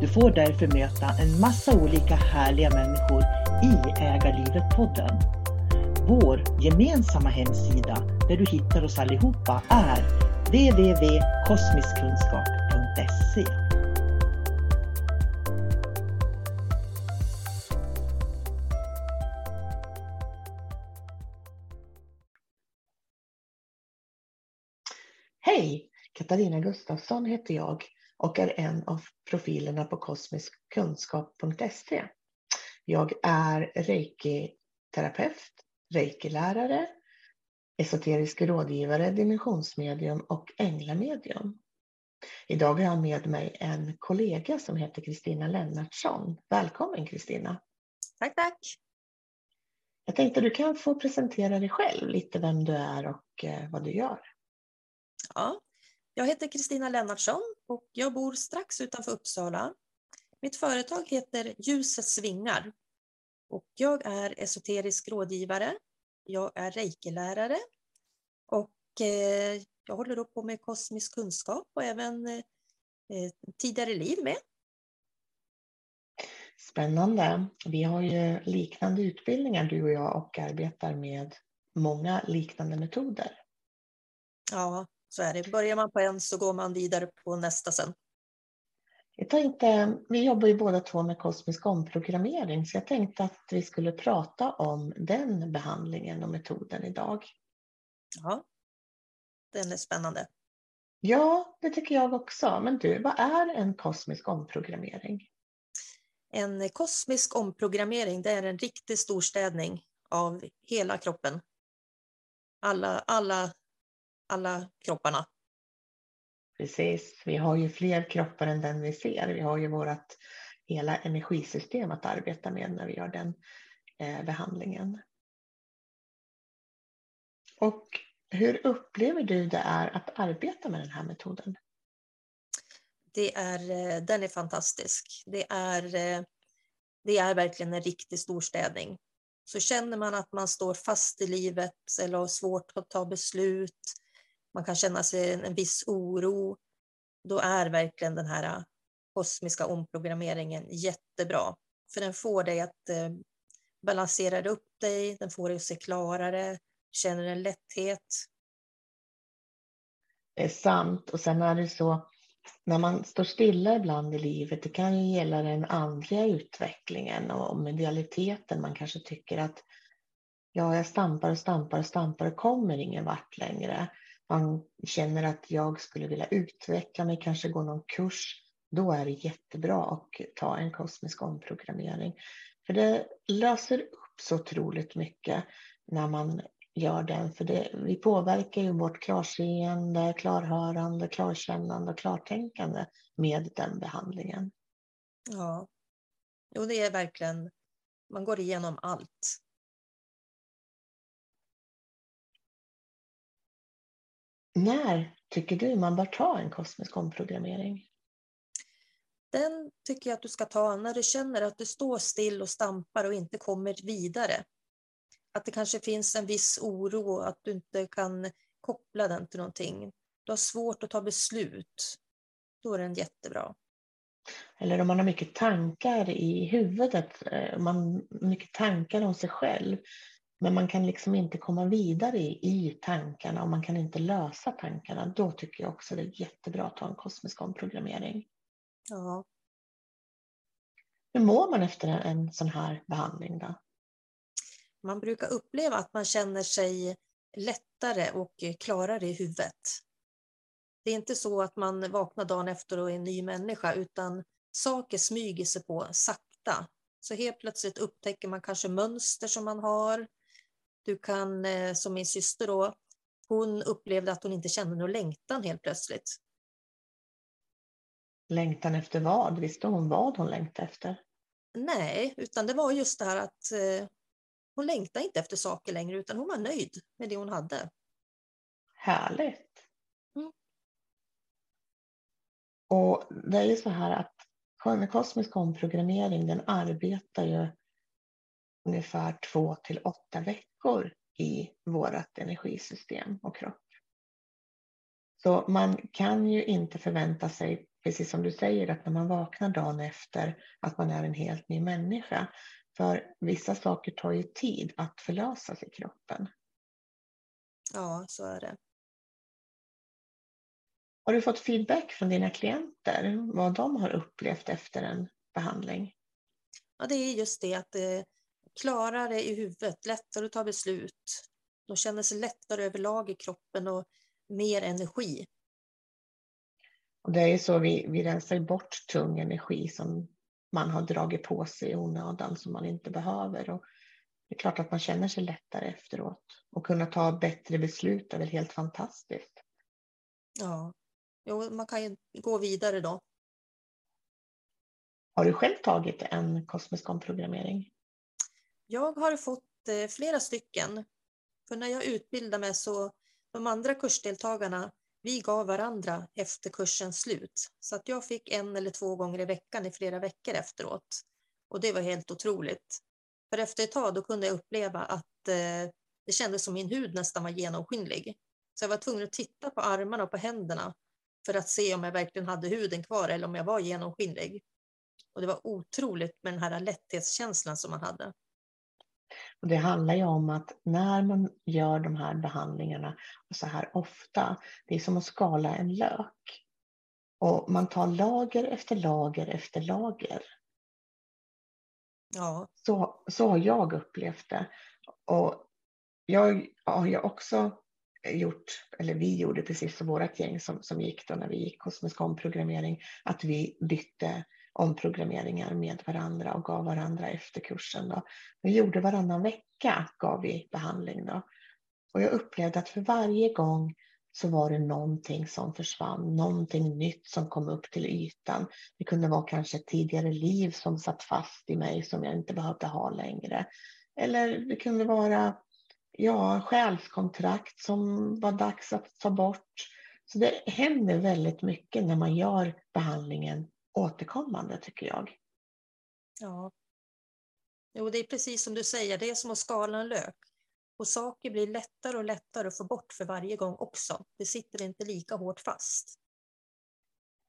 Du får därför möta en massa olika härliga människor i Ägarlivet-podden. Vår gemensamma hemsida där du hittar oss allihopa är www.kosmiskkunskap.se Hej! Katarina Gustafsson heter jag och är en av profilerna på kosmiskkunskap.se. Jag är reiki-terapeut, reiki-lärare, esoterisk rådgivare, dimensionsmedium och änglamedium. Idag har jag med mig en kollega som heter Kristina Lennartsson. Välkommen Kristina! Tack, tack! Jag tänkte du kan få presentera dig själv, lite vem du är och eh, vad du gör. Ja, jag heter Kristina Lennartsson och jag bor strax utanför Uppsala. Mitt företag heter Ljusets vingar och jag är esoterisk rådgivare. Jag är reiki-lärare och eh, jag håller då på med kosmisk kunskap och även eh, tidigare liv med. Spännande. Vi har ju liknande utbildningar du och jag och arbetar med många liknande metoder. Ja, så är det. Börjar man på en så går man vidare på nästa sen. Jag tänkte, vi jobbar ju båda två med kosmisk omprogrammering så jag tänkte att vi skulle prata om den behandlingen och metoden idag. Ja, den är spännande. Ja, det tycker jag också. Men du, vad är en kosmisk omprogrammering? En kosmisk omprogrammering det är en riktig storstädning av hela kroppen. Alla, alla alla kropparna. Precis, vi har ju fler kroppar än den vi ser. Vi har ju vårt hela energisystem att arbeta med när vi gör den eh, behandlingen. Och hur upplever du det är att arbeta med den här metoden? Det är, eh, den är fantastisk. Det är, eh, det är verkligen en riktig storstädning. Så känner man att man står fast i livet eller har svårt att ta beslut man kan känna sig en, en viss oro, då är verkligen den här äh, kosmiska omprogrammeringen jättebra. För den får dig att eh, balansera upp dig, den får dig att se klarare, känner en lätthet. Det är sant och sen är det så när man står stilla ibland i livet, det kan ju gälla den andliga utvecklingen och medialiteten. Man kanske tycker att ja, jag stampar och stampar och stampar och kommer ingen vart längre. Man känner att jag skulle vilja utveckla mig, kanske gå någon kurs. Då är det jättebra att ta en kosmisk omprogrammering. För det löser upp så otroligt mycket när man gör den. För det, vi påverkar ju vårt klarseende, klarhörande, klarkännande och klartänkande med den behandlingen. Ja, jo det är verkligen, man går igenom allt. När tycker du man bör ta en kosmisk omprogrammering? Den tycker jag att du ska ta när du känner att du står still och stampar och inte kommer vidare. Att det kanske finns en viss oro att du inte kan koppla den till någonting. Du har svårt att ta beslut. Då är den jättebra. Eller om man har mycket tankar i huvudet, eh, man mycket tankar om sig själv. Men man kan liksom inte komma vidare i, tankarna och man kan inte lösa tankarna. Då tycker jag också det är jättebra att ta en kosmisk omprogrammering. Ja. Hur mår man efter en sån här behandling då? Man brukar uppleva att man känner sig lättare och klarare i huvudet. Det är inte så att man vaknar dagen efter och är en ny människa, utan saker smyger sig på sakta. Så helt plötsligt upptäcker man kanske mönster som man har. Du kan, eh, som min syster då, hon upplevde att hon inte kände någon längtan helt plötsligt. Längtan efter vad? Visste hon vad hon längtade efter? Nej, utan det var just det här att eh, hon längtade inte efter saker längre utan hon var nöjd med det hon hade. Härligt. Mm. Och det är ju så här att kosmisk omprogrammering den arbetar ju ungefär två till åtta veckor i vårt energisystem och kropp. Så man kan ju inte förvänta sig, precis som du säger, att när man vaknar dagen efter att man är en helt ny människa. För vissa saker tar ju tid att förlösas i kroppen. Ja, så är det. Har du fått feedback från dina klienter vad de har upplevt efter en behandling? Ja, det är just det att det är klarare i huvudet, lättare att ta beslut. De känner sig lättare överlag i kroppen och mer energi. Och det är så vi, vi rensar bort tung energi som man har dragit på sig i onödan som man inte behöver. Och det är klart att man känner sig lättare efteråt och kunna ta bättre beslut är väl helt fantastiskt. Ja, jo, man kan ju gå vidare då. Har du själv tagit en kosmisk omprogrammering? Jag har fått eh, flera stycken. För när jag utbildade mig så de andra kursdeltagarna vi gav varandra efter kursens slut. Så att jag fick en eller två gånger i veckan i flera veckor efteråt. Och det var helt otroligt. För efter ett tag då kunde jag uppleva att eh, det kändes som min hud nästan var genomskinlig. Så jag var tvungen att titta på armarna och på händerna för att se om jag verkligen hade huden kvar eller om jag var genomskinlig. Och det var otroligt med den här lätthetskänslan som man hade. Och det handlar ju om att när man gör de här behandlingarna så här ofta, det är som att skala en lök. Och man tar lager efter lager efter lager. Ja. Så, så har jag upplevt det. Och jag har ju också gjort, eller vi gjorde precis som vårt gäng som, som gick då när vi gick kosmisk omprogrammering, att vi bytte omprogrammeringar med varandra och gav varandra efter kursen. Då. Vi gjorde varannan vecka gav vi behandling. Då. Och jag upplevde att för varje gång så var det någonting som försvann, någonting nytt som kom upp till ytan. Det kunde vara kanske ett tidigare liv som satt fast i mig som jag inte behövde ha längre. Eller det kunde vara ja, själskontrakt som var dags att ta bort. Så det händer väldigt mycket när man gör behandlingen återkommande tycker jag. Ja. Jo, det är precis som du säger, det är som att skala en lök. Och saker blir lättare och lättare att få bort för varje gång också. Det sitter inte lika hårt fast.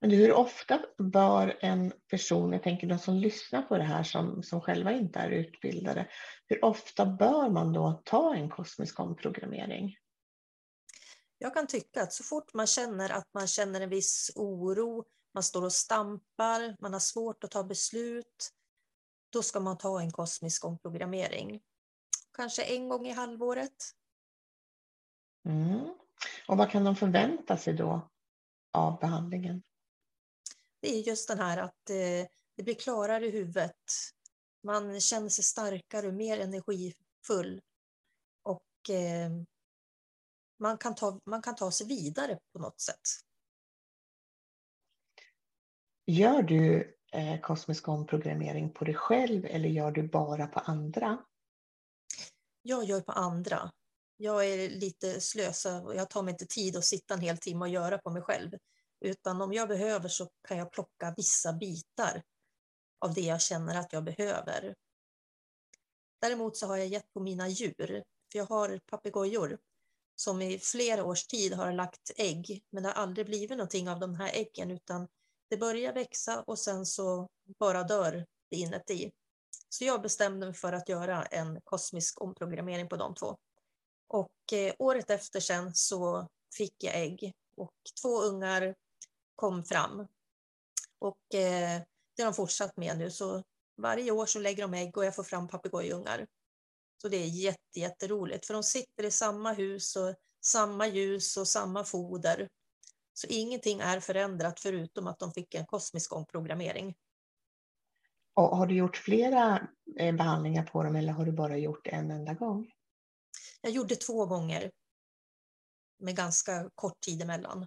Men hur ofta bör en person, jag tänker de som lyssnar på det här som, som själva inte är utbildade, hur ofta bör man då ta en kosmisk omprogrammering? Jag kan tycka att så fort man känner att man känner en viss oro, man står och stampar, man har svårt att ta beslut, då ska man ta en kosmisk omprogrammering. Kanske en gång i halvåret. Mm. Och vad kan de förvänta sig då av behandlingen? Det är just den här att eh, det blir klarare i huvudet. Man känner sig starkare och mer energifull. Och eh, man, kan ta, man kan ta sig vidare på något sätt. Gör du eh, kosmisk omprogrammering på dig själv eller gör du bara på andra? Jag gör på andra. Jag är lite slösa och jag tar mig inte tid att sitta en hel timme och göra på mig själv. Utan om jag behöver så kan jag plocka vissa bitar av det jag känner att jag behöver. Däremot så har jag gett på mina djur. För jag har papegojor som i flera års tid har lagt ägg, men det har aldrig blivit någonting av de här äggen, utan det börjar växa och sen så bara dör det inuti. Så jag bestämde mig för att göra en kosmisk omprogrammering på de två. Och eh, året efter sen så fick jag ägg och två ungar kom fram. Och eh, det har de fortsatt med nu, så varje år så lägger de ägg och jag får fram papegojungar. Så det är jätte, jätteroligt, för de sitter i samma hus och samma ljus och samma foder. Så ingenting är förändrat förutom att de fick en kosmisk omprogrammering. Och har du gjort flera eh, behandlingar på dem eller har du bara gjort en enda gång? Jag gjorde två gånger med ganska kort tid emellan.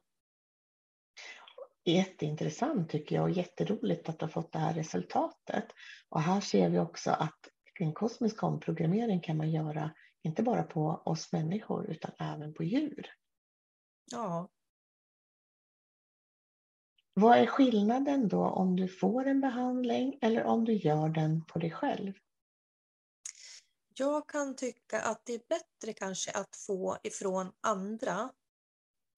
Jätteintressant tycker jag och jätteroligt att du har fått det här resultatet. Och här ser vi också att en kosmisk omprogrammering kan man göra inte bara på oss människor utan även på djur. Ja. Vad är skillnaden då om du får en behandling eller om du gör den på dig själv? Jag kan tycka att det är bättre kanske att få ifrån andra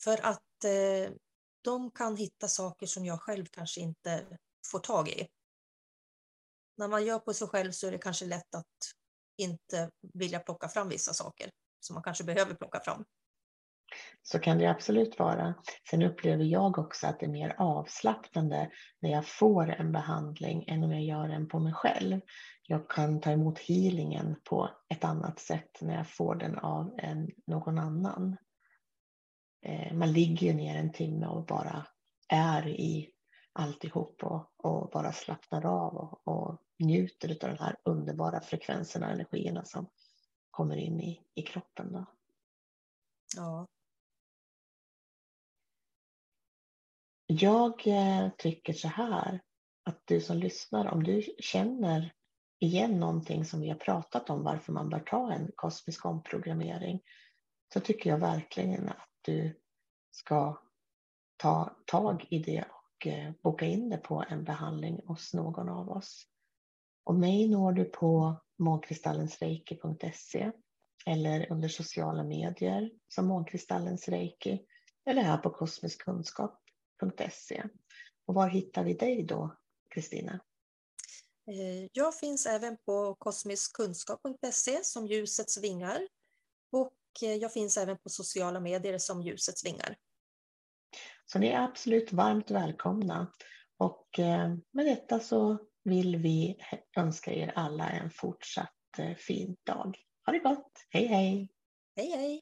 för att eh, de kan hitta saker som jag själv kanske inte får tag i när man gör på sig själv så är det kanske lätt att inte vilja plocka fram vissa saker som man kanske behöver plocka fram. Så kan det absolut vara. Sen upplever jag också att det är mer avslappnande när jag får en behandling än om jag gör den på mig själv. Jag kan ta emot healingen på ett annat sätt när jag får den av en, någon annan. Eh, man ligger ju ner en timme och bara är i alltihop och, och bara slappnar av och, och njuter av de här underbara frekvenserna och energierna som kommer in i, i kroppen. Då. Ja. Jag eh, tycker så här att du som lyssnar, om du känner igen någonting som vi har pratat om, varför man bör ta en kosmisk omprogrammering, så tycker jag verkligen att du ska ta tag i det och eh, boka in det på en behandling hos någon av oss. Och mig når du på månkristallensreiki.se eller under sociala medier som Månkristallens Reiki eller här på kosmisk kunskap kosmiskkunskap.se. Och var hittar vi dig då, Kristina? Eh, jag finns även på kosmiskkunskap.se som Ljusets vingar och eh, jag finns även på sociala medier som Ljusets vingar. Så ni är absolut varmt välkomna. Och eh, med detta så vill vi önska er alla en fortsatt fin dag. Ha det gott! Hej hej! Hej hej!